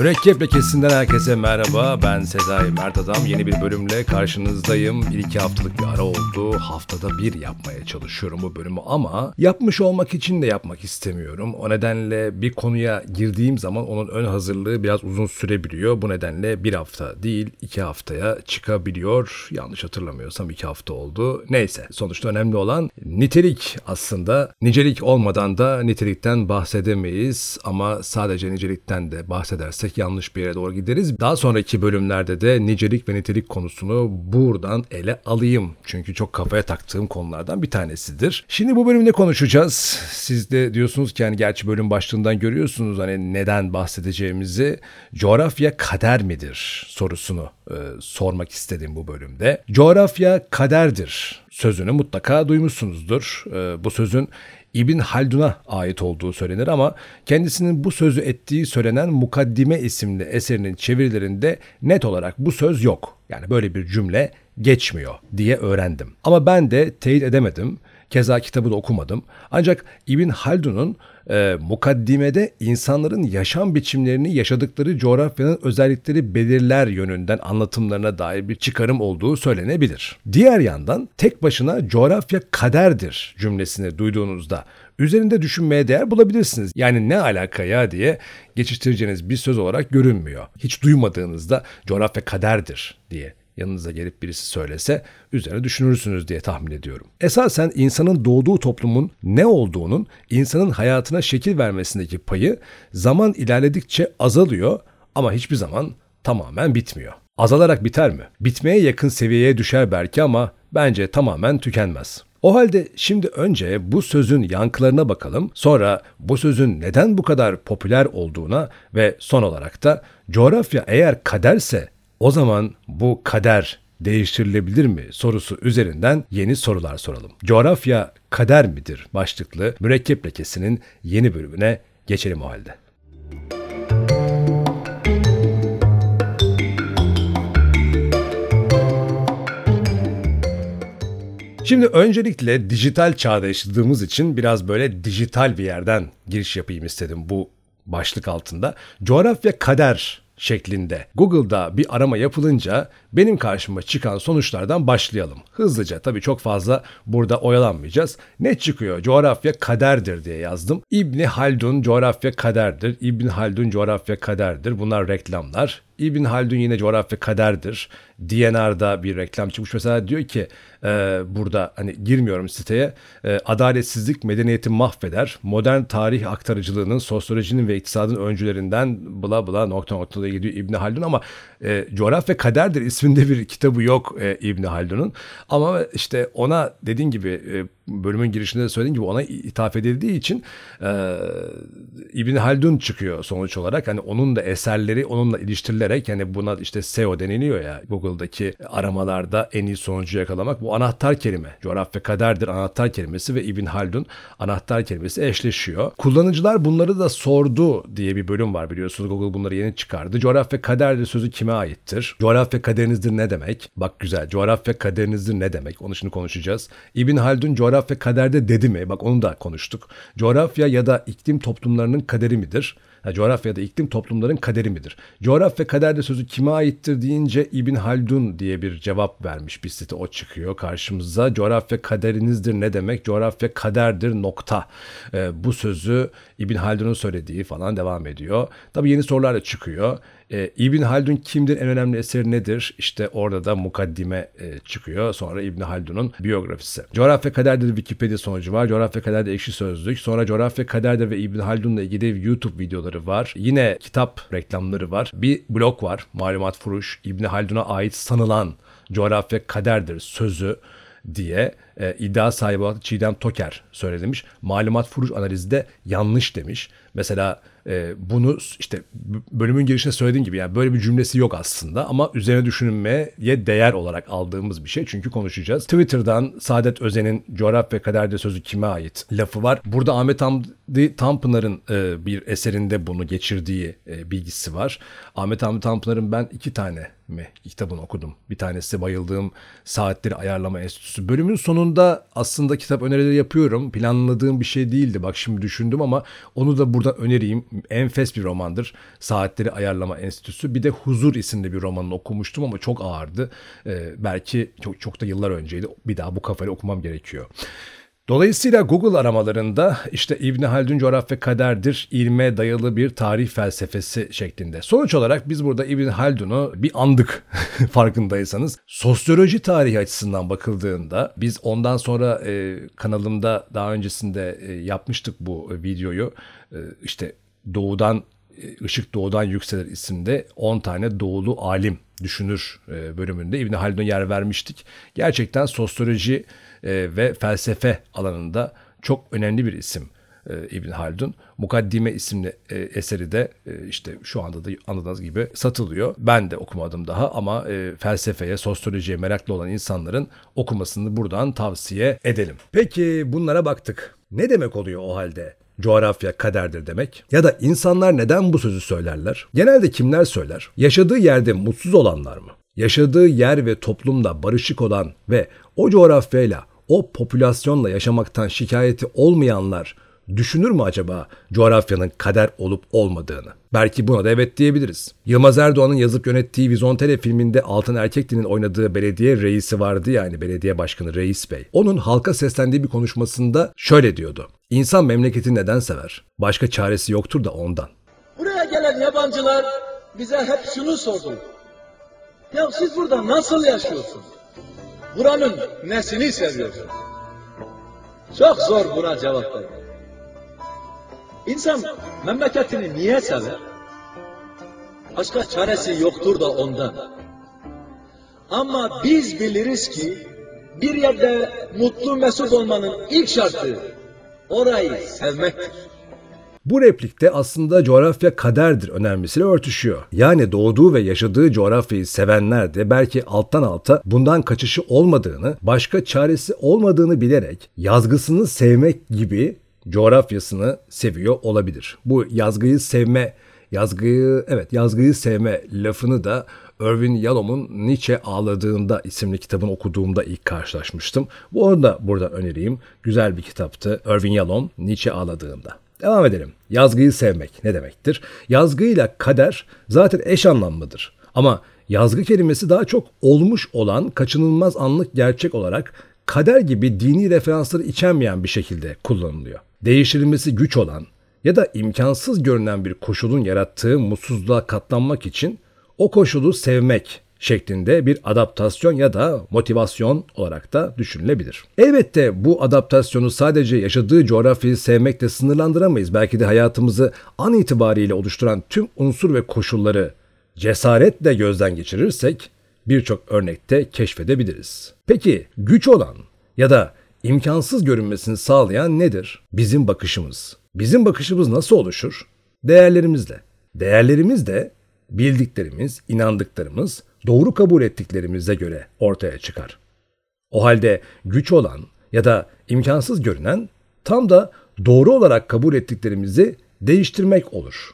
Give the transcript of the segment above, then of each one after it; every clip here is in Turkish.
Mürekkep lekesinden herkese merhaba. Ben Sezai Mert Adam. Yeni bir bölümle karşınızdayım. Bir iki haftalık bir ara oldu. Haftada bir yapmaya çalışıyorum bu bölümü ama yapmış olmak için de yapmak istemiyorum. O nedenle bir konuya girdiğim zaman onun ön hazırlığı biraz uzun sürebiliyor. Bu nedenle bir hafta değil iki haftaya çıkabiliyor. Yanlış hatırlamıyorsam iki hafta oldu. Neyse sonuçta önemli olan nitelik aslında. Nicelik olmadan da nitelikten bahsedemeyiz ama sadece nicelikten de bahsedersek yanlış bir yere doğru gideriz. Daha sonraki bölümlerde de nicelik ve nitelik konusunu buradan ele alayım. Çünkü çok kafaya taktığım konulardan bir tanesidir. Şimdi bu bölümde konuşacağız. Siz de diyorsunuz ki yani gerçi bölüm başlığından görüyorsunuz hani neden bahsedeceğimizi. Coğrafya kader midir sorusunu e, sormak istedim bu bölümde. Coğrafya kaderdir sözünü mutlaka duymuşsunuzdur. E, bu sözün İbn Haldun'a ait olduğu söylenir ama kendisinin bu sözü ettiği söylenen Mukaddime isimli eserinin çevirilerinde net olarak bu söz yok. Yani böyle bir cümle geçmiyor diye öğrendim. Ama ben de teyit edemedim. Keza kitabı da okumadım. Ancak İbn Haldun'un e, mukaddimede insanların yaşam biçimlerini yaşadıkları coğrafyanın özellikleri belirler yönünden anlatımlarına dair bir çıkarım olduğu söylenebilir. Diğer yandan tek başına coğrafya kaderdir cümlesini duyduğunuzda üzerinde düşünmeye değer bulabilirsiniz. Yani ne alaka ya diye geçiştireceğiniz bir söz olarak görünmüyor. Hiç duymadığınızda coğrafya kaderdir diye yanınıza gelip birisi söylese üzerine düşünürsünüz diye tahmin ediyorum. Esasen insanın doğduğu toplumun ne olduğunun insanın hayatına şekil vermesindeki payı zaman ilerledikçe azalıyor ama hiçbir zaman tamamen bitmiyor. Azalarak biter mi? Bitmeye yakın seviyeye düşer belki ama bence tamamen tükenmez. O halde şimdi önce bu sözün yankılarına bakalım, sonra bu sözün neden bu kadar popüler olduğuna ve son olarak da coğrafya eğer kaderse o zaman bu kader değiştirilebilir mi sorusu üzerinden yeni sorular soralım. Coğrafya kader midir başlıklı mürekkep lekesinin yeni bölümüne geçelim o halde. Şimdi öncelikle dijital çağda yaşadığımız için biraz böyle dijital bir yerden giriş yapayım istedim bu başlık altında. Coğrafya kader şeklinde Google'da bir arama yapılınca benim karşıma çıkan sonuçlardan başlayalım. Hızlıca tabii çok fazla burada oyalanmayacağız. Ne çıkıyor? Coğrafya kaderdir diye yazdım. İbni Haldun coğrafya kaderdir. İbn Haldun coğrafya kaderdir. Bunlar reklamlar. İbn Haldun yine coğrafya kaderdir. DNR'da bir reklam çıkmış. Mesela diyor ki e, burada hani girmiyorum siteye. E, adaletsizlik medeniyeti mahveder. Modern tarih aktarıcılığının, sosyolojinin ve iktisadın öncülerinden bla bla nokta noktada gidiyor İbn Haldun ama e, coğrafya kaderdir isminde bir kitabı yok e, İbn Haldun'un. Ama işte ona dediğin gibi e, bölümün girişinde de söylediğim gibi ona ithaf edildiği için e, İbn Haldun çıkıyor sonuç olarak. Hani onun da eserleri onunla iliştirilerek yani buna işte SEO deniliyor ya Google'daki aramalarda en iyi sonucu yakalamak. Bu anahtar kelime. Coğrafya kaderdir anahtar kelimesi ve İbn Haldun anahtar kelimesi eşleşiyor. Kullanıcılar bunları da sordu diye bir bölüm var biliyorsunuz. Google bunları yeni çıkardı. Coğrafya kaderdir sözü kime aittir? Coğrafya kaderinizdir ne demek? Bak güzel. Coğrafya kaderinizdir ne demek? Onu şimdi konuşacağız. İbn Haldun coğrafya kaderde dedi mi? Bak onu da konuştuk. Coğrafya ya da iklim toplumlarının kaderi midir? Ha, coğrafya ya da iklim toplumların kaderi midir? Coğrafya kaderde sözü kime aittir deyince İbn Haldun diye bir cevap vermiş bir site o çıkıyor karşımıza. Coğrafya kaderinizdir ne demek? Coğrafya kaderdir nokta. Ee, bu sözü İbn Haldun'un söylediği falan devam ediyor. Tabi yeni sorular da çıkıyor. E, İbn Haldun kimdir? En önemli eseri nedir? İşte orada da mukaddime e, çıkıyor. Sonra İbn Haldun'un biyografisi. Coğrafya kaderdir Wikipedia sonucu var. Coğrafya kaderde ekşi sözlük. Sonra coğrafya kaderdir ve İbn Haldun'la ilgili YouTube videoları var. Yine kitap reklamları var. Bir blog var. Malumat Furuş. İbn Haldun'a ait sanılan coğrafya kaderdir sözü diye e, iddia sahibi olan Çiğdem Toker söylemiş. Malumat furuş analizde yanlış demiş. Mesela e, bunu işte bölümün girişinde söylediğim gibi yani böyle bir cümlesi yok aslında ama üzerine düşünülmeye değer olarak aldığımız bir şey çünkü konuşacağız. Twitter'dan Saadet Özen'in coğrafya kaderde sözü kime ait lafı var. Burada Ahmet Hamdi Tanpınar'ın e, bir eserinde bunu geçirdiği e, bilgisi var. Ahmet Hamdi Tanpınar'ın ben iki tane mi kitabını okudum. Bir tanesi bayıldığım Saatleri Ayarlama Enstitüsü. Bölümün sonunda aslında kitap önerileri yapıyorum. Planladığım bir şey değildi. Bak şimdi düşündüm ama onu da burada önereyim. enfes bir romandır. Saatleri Ayarlama Enstitüsü. Bir de Huzur isimli bir romanını okumuştum ama çok ağırdı. Ee, belki çok, çok da yıllar önceydi. Bir daha bu kafayla okumam gerekiyor. Dolayısıyla Google aramalarında işte İbni Haldun coğrafya kaderdir, ilme dayalı bir tarih felsefesi şeklinde. Sonuç olarak biz burada İbni Haldun'u bir andık farkındaysanız. Sosyoloji tarihi açısından bakıldığında biz ondan sonra e, kanalımda daha öncesinde e, yapmıştık bu videoyu. E, işte doğudan Işık e, Doğudan Yükselir isimde 10 tane doğulu alim düşünür e, bölümünde İbni Haldun'a yer vermiştik. Gerçekten sosyoloji e, ve felsefe alanında çok önemli bir isim İbn Haldun. Mukaddime isimli eseri de işte şu anda da anladığınız gibi satılıyor. Ben de okumadım daha ama felsefeye, sosyolojiye meraklı olan insanların okumasını buradan tavsiye edelim. Peki bunlara baktık. Ne demek oluyor o halde? Coğrafya kaderdir demek? Ya da insanlar neden bu sözü söylerler? Genelde kimler söyler? Yaşadığı yerde mutsuz olanlar mı? Yaşadığı yer ve toplumda barışık olan ve o coğrafyayla, o popülasyonla yaşamaktan şikayeti olmayanlar düşünür mü acaba coğrafyanın kader olup olmadığını? Belki buna da evet diyebiliriz. Yılmaz Erdoğan'ın yazıp yönettiği Vizontele filminde Altın Erkekli'nin oynadığı belediye reisi vardı yani belediye başkanı Reis Bey. Onun halka seslendiği bir konuşmasında şöyle diyordu. İnsan memleketi neden sever? Başka çaresi yoktur da ondan. Buraya gelen yabancılar bize hep şunu sordu. Ya siz burada nasıl yaşıyorsunuz? Buranın nesini seviyorsunuz? Çok zor buna cevap vermek. İnsan memleketini niye sever? Başka çaresi yoktur da ondan. Ama biz biliriz ki bir yerde mutlu mesut olmanın ilk şartı orayı sevmektir. Bu replikte aslında coğrafya kaderdir önermesiyle örtüşüyor. Yani doğduğu ve yaşadığı coğrafyayı sevenler de belki alttan alta bundan kaçışı olmadığını, başka çaresi olmadığını bilerek yazgısını sevmek gibi coğrafyasını seviyor olabilir. Bu yazgıyı sevme, yazgıyı evet yazgıyı sevme lafını da Irvin Yalom'un Nietzsche Ağladığında isimli kitabını okuduğumda ilk karşılaşmıştım. Bu onu da burada önereyim. Güzel bir kitaptı. Irvin Yalom Nietzsche Ağladığında. Devam edelim. Yazgıyı sevmek ne demektir? Yazgıyla kader zaten eş anlamlıdır. Ama yazgı kelimesi daha çok olmuş olan kaçınılmaz anlık gerçek olarak kader gibi dini referansları içermeyen bir şekilde kullanılıyor değiştirilmesi güç olan ya da imkansız görünen bir koşulun yarattığı mutsuzluğa katlanmak için o koşulu sevmek şeklinde bir adaptasyon ya da motivasyon olarak da düşünülebilir. Elbette bu adaptasyonu sadece yaşadığı coğrafyayı sevmekle sınırlandıramayız. Belki de hayatımızı an itibariyle oluşturan tüm unsur ve koşulları cesaretle gözden geçirirsek birçok örnekte keşfedebiliriz. Peki güç olan ya da imkansız görünmesini sağlayan nedir? Bizim bakışımız. Bizim bakışımız nasıl oluşur? Değerlerimizle. Değerlerimiz de bildiklerimiz, inandıklarımız, doğru kabul ettiklerimize göre ortaya çıkar. O halde güç olan ya da imkansız görünen tam da doğru olarak kabul ettiklerimizi değiştirmek olur.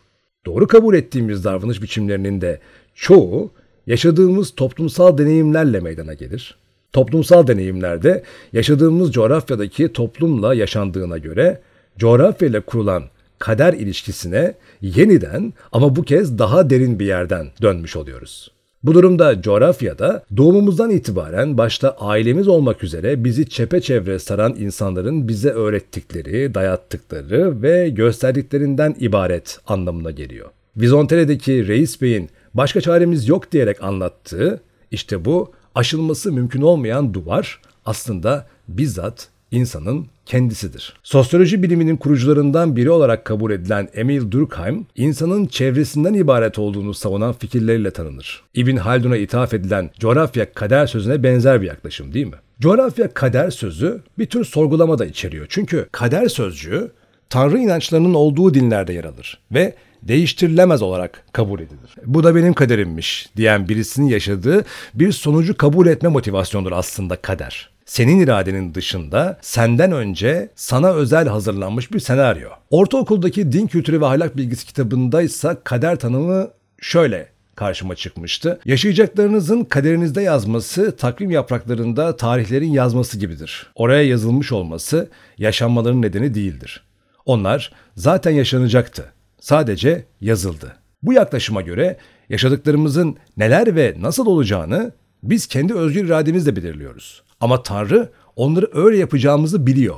Doğru kabul ettiğimiz davranış biçimlerinin de çoğu yaşadığımız toplumsal deneyimlerle meydana gelir. Toplumsal deneyimlerde yaşadığımız coğrafyadaki toplumla yaşandığına göre coğrafyayla kurulan kader ilişkisine yeniden ama bu kez daha derin bir yerden dönmüş oluyoruz. Bu durumda coğrafyada doğumumuzdan itibaren başta ailemiz olmak üzere bizi çepeçevre saran insanların bize öğrettikleri, dayattıkları ve gösterdiklerinden ibaret anlamına geliyor. Vizontele'deki Reis Bey'in başka çaremiz yok diyerek anlattığı işte bu aşılması mümkün olmayan duvar aslında bizzat insanın kendisidir. Sosyoloji biliminin kurucularından biri olarak kabul edilen Emil Durkheim, insanın çevresinden ibaret olduğunu savunan fikirleriyle tanınır. İbn Haldun'a ithaf edilen coğrafya kader sözüne benzer bir yaklaşım değil mi? Coğrafya kader sözü bir tür sorgulama da içeriyor. Çünkü kader sözcüğü Tanrı inançlarının olduğu dinlerde yer alır ve değiştirilemez olarak kabul edilir. Bu da benim kaderimmiş diyen birisinin yaşadığı bir sonucu kabul etme motivasyondur aslında kader. Senin iradenin dışında senden önce sana özel hazırlanmış bir senaryo. Ortaokuldaki din kültürü ve ahlak bilgisi kitabında ise kader tanımı şöyle karşıma çıkmıştı. Yaşayacaklarınızın kaderinizde yazması takvim yapraklarında tarihlerin yazması gibidir. Oraya yazılmış olması yaşanmaların nedeni değildir. Onlar zaten yaşanacaktı sadece yazıldı. Bu yaklaşıma göre yaşadıklarımızın neler ve nasıl olacağını biz kendi özgür irademizle belirliyoruz. Ama Tanrı onları öyle yapacağımızı biliyor.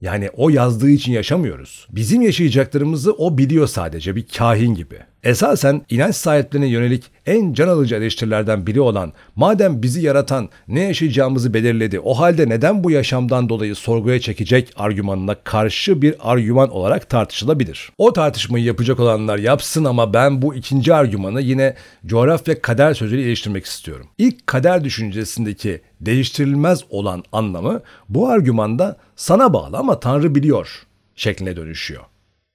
Yani o yazdığı için yaşamıyoruz. Bizim yaşayacaklarımızı o biliyor sadece bir kahin gibi. Esasen inanç sahiplerine yönelik en can alıcı eleştirilerden biri olan madem bizi yaratan ne yaşayacağımızı belirledi o halde neden bu yaşamdan dolayı sorguya çekecek argümanına karşı bir argüman olarak tartışılabilir. O tartışmayı yapacak olanlar yapsın ama ben bu ikinci argümanı yine coğrafya kader sözüyle iliştirmek istiyorum. İlk kader düşüncesindeki değiştirilmez olan anlamı bu argümanda sana bağlı ama Tanrı biliyor şekline dönüşüyor.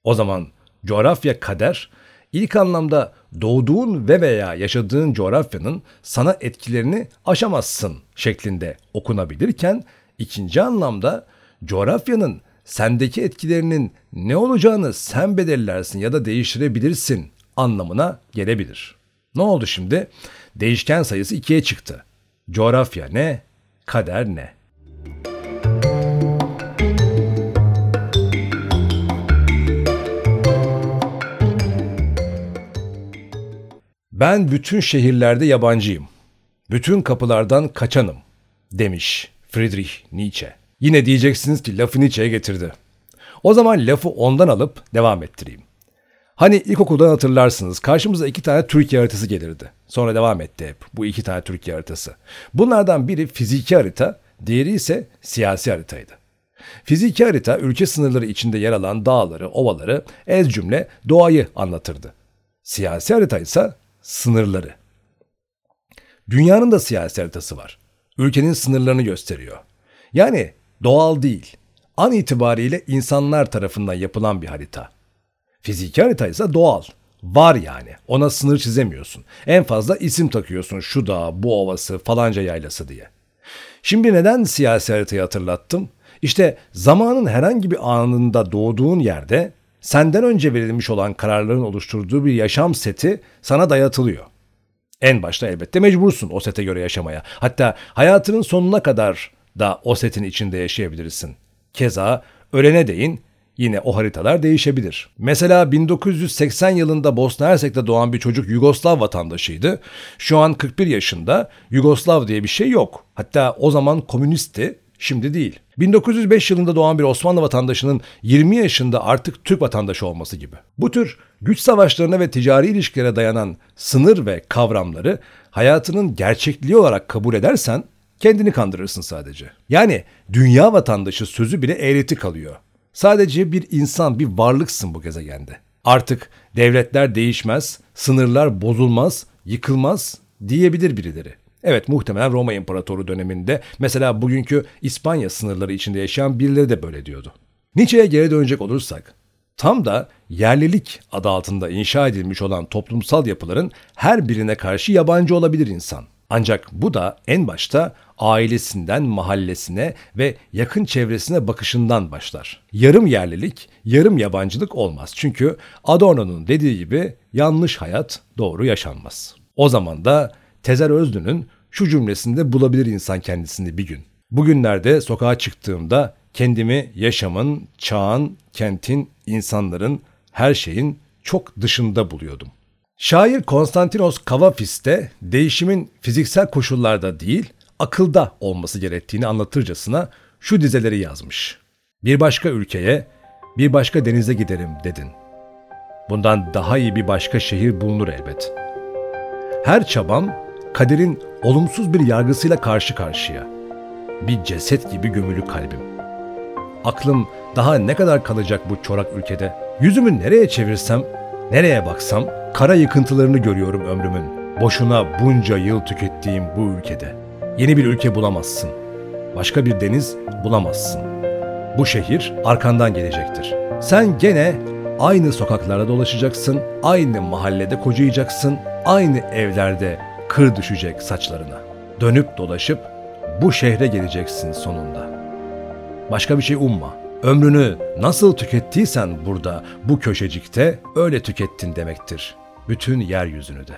O zaman coğrafya kader ilk anlamda doğduğun ve veya yaşadığın coğrafyanın sana etkilerini aşamazsın şeklinde okunabilirken ikinci anlamda coğrafyanın sendeki etkilerinin ne olacağını sen belirlersin ya da değiştirebilirsin anlamına gelebilir. Ne oldu şimdi? Değişken sayısı ikiye çıktı. Coğrafya ne? Kader ne? Ben bütün şehirlerde yabancıyım. Bütün kapılardan kaçanım demiş Friedrich Nietzsche. Yine diyeceksiniz ki lafı Nietzsche'ye getirdi. O zaman lafı ondan alıp devam ettireyim. Hani ilkokuldan hatırlarsınız karşımıza iki tane Türkiye haritası gelirdi. Sonra devam etti hep bu iki tane Türkiye haritası. Bunlardan biri fiziki harita, diğeri ise siyasi haritaydı. Fiziki harita ülke sınırları içinde yer alan dağları, ovaları, ez cümle doğayı anlatırdı. Siyasi harita ise sınırları. Dünyanın da siyasi haritası var. Ülkenin sınırlarını gösteriyor. Yani doğal değil. An itibariyle insanlar tarafından yapılan bir harita. Fiziki harita ise doğal. Var yani. Ona sınır çizemiyorsun. En fazla isim takıyorsun. Şu dağ, bu ovası, falanca yaylası diye. Şimdi neden siyasi haritayı hatırlattım? İşte zamanın herhangi bir anında doğduğun yerde senden önce verilmiş olan kararların oluşturduğu bir yaşam seti sana dayatılıyor. En başta elbette mecbursun o sete göre yaşamaya. Hatta hayatının sonuna kadar da o setin içinde yaşayabilirsin. Keza ölene değin yine o haritalar değişebilir. Mesela 1980 yılında Bosna Hersek'te doğan bir çocuk Yugoslav vatandaşıydı. Şu an 41 yaşında Yugoslav diye bir şey yok. Hatta o zaman komünistti, şimdi değil. 1905 yılında doğan bir Osmanlı vatandaşının 20 yaşında artık Türk vatandaşı olması gibi. Bu tür güç savaşlarına ve ticari ilişkilere dayanan sınır ve kavramları hayatının gerçekliği olarak kabul edersen kendini kandırırsın sadece. Yani dünya vatandaşı sözü bile eğreti kalıyor. Sadece bir insan, bir varlıksın bu gezegende. Artık devletler değişmez, sınırlar bozulmaz, yıkılmaz diyebilir birileri. Evet muhtemelen Roma İmparatoru döneminde mesela bugünkü İspanya sınırları içinde yaşayan birileri de böyle diyordu. Nietzsche'ye geri dönecek olursak, tam da yerlilik adı altında inşa edilmiş olan toplumsal yapıların her birine karşı yabancı olabilir insan. Ancak bu da en başta ailesinden mahallesine ve yakın çevresine bakışından başlar. Yarım yerlilik, yarım yabancılık olmaz. Çünkü Adorno'nun dediği gibi yanlış hayat doğru yaşanmaz. O zaman da Tezer Özlü'nün şu cümlesinde bulabilir insan kendisini bir gün. Bugünlerde sokağa çıktığımda kendimi yaşamın, çağın, kentin, insanların, her şeyin çok dışında buluyordum. Şair Konstantinos Kavafis de değişimin fiziksel koşullarda değil, akılda olması gerektiğini anlatırcasına şu dizeleri yazmış. Bir başka ülkeye, bir başka denize giderim dedin. Bundan daha iyi bir başka şehir bulunur elbet. Her çabam kaderin olumsuz bir yargısıyla karşı karşıya. Bir ceset gibi gömülü kalbim. Aklım daha ne kadar kalacak bu çorak ülkede? Yüzümü nereye çevirsem, nereye baksam kara yıkıntılarını görüyorum ömrümün. Boşuna bunca yıl tükettiğim bu ülkede. Yeni bir ülke bulamazsın. Başka bir deniz bulamazsın. Bu şehir arkandan gelecektir. Sen gene aynı sokaklarda dolaşacaksın, aynı mahallede kocayacaksın, aynı evlerde kır düşecek saçlarına. Dönüp dolaşıp bu şehre geleceksin sonunda. Başka bir şey umma. Ömrünü nasıl tükettiysen burada, bu köşecikte öyle tükettin demektir. Bütün yeryüzünü de.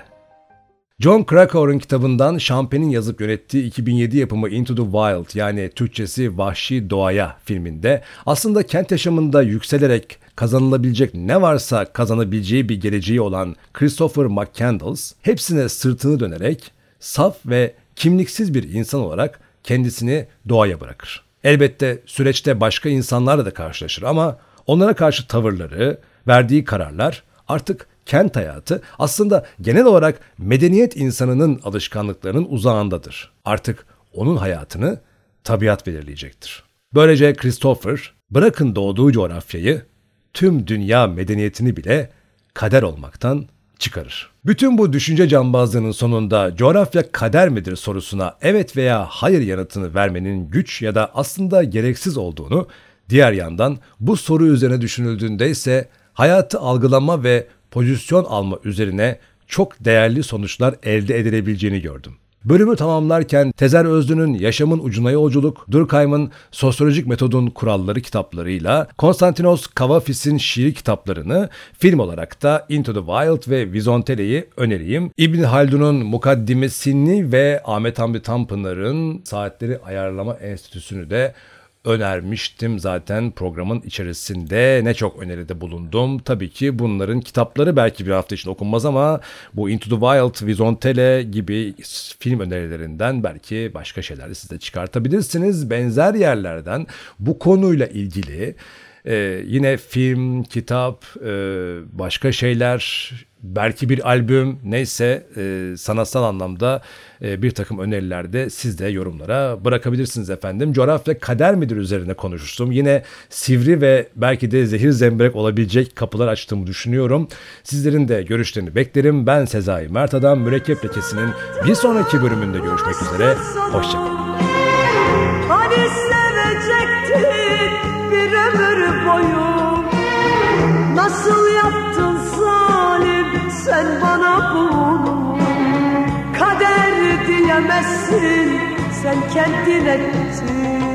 John Krakauer'ın kitabından Champagne'in yazıp yönettiği 2007 yapımı Into the Wild yani Türkçesi Vahşi Doğaya filminde aslında kent yaşamında yükselerek kazanılabilecek ne varsa kazanabileceği bir geleceği olan Christopher McCandless hepsine sırtını dönerek saf ve kimliksiz bir insan olarak kendisini doğaya bırakır. Elbette süreçte başka insanlarla da karşılaşır ama onlara karşı tavırları, verdiği kararlar artık kent hayatı aslında genel olarak medeniyet insanının alışkanlıklarının uzağındadır. Artık onun hayatını tabiat belirleyecektir. Böylece Christopher bırakın doğduğu coğrafyayı tüm dünya medeniyetini bile kader olmaktan çıkarır. Bütün bu düşünce cambazlığının sonunda coğrafya kader midir sorusuna evet veya hayır yanıtını vermenin güç ya da aslında gereksiz olduğunu, diğer yandan bu soru üzerine düşünüldüğünde ise hayatı algılama ve pozisyon alma üzerine çok değerli sonuçlar elde edilebileceğini gördüm. Bölümü tamamlarken Tezer Özlü'nün Yaşamın Ucuna Yolculuk, Durkheim'ın Sosyolojik Metodun Kuralları kitaplarıyla Konstantinos Kavafis'in şiir kitaplarını film olarak da Into the Wild ve Vizontele'yi önereyim. İbn Haldun'un Mukaddimesini ve Ahmet Hamdi Tanpınar'ın Saatleri Ayarlama Enstitüsü'nü de önermiştim zaten programın içerisinde. Ne çok öneride bulundum. Tabii ki bunların kitapları belki bir hafta için okunmaz ama bu Into the Wild, Vizontele gibi film önerilerinden belki başka şeyler siz de çıkartabilirsiniz. Benzer yerlerden bu konuyla ilgili ee, yine film, kitap, e, başka şeyler, belki bir albüm neyse e, sanatsal anlamda e, bir takım öneriler de siz de yorumlara bırakabilirsiniz efendim. Coğrafya kader midir üzerine konuşmuştum. Yine sivri ve belki de zehir zemberek olabilecek kapılar açtığımı düşünüyorum. Sizlerin de görüşlerini beklerim. Ben Sezai Mert Adam Mürekkep Lekesi'nin bir sonraki bölümünde görüşmek üzere. Hoşçakalın. Hani sevecektin bir ömür boyu Nasıl yaptın Kader diyemezsin sen kendin ettin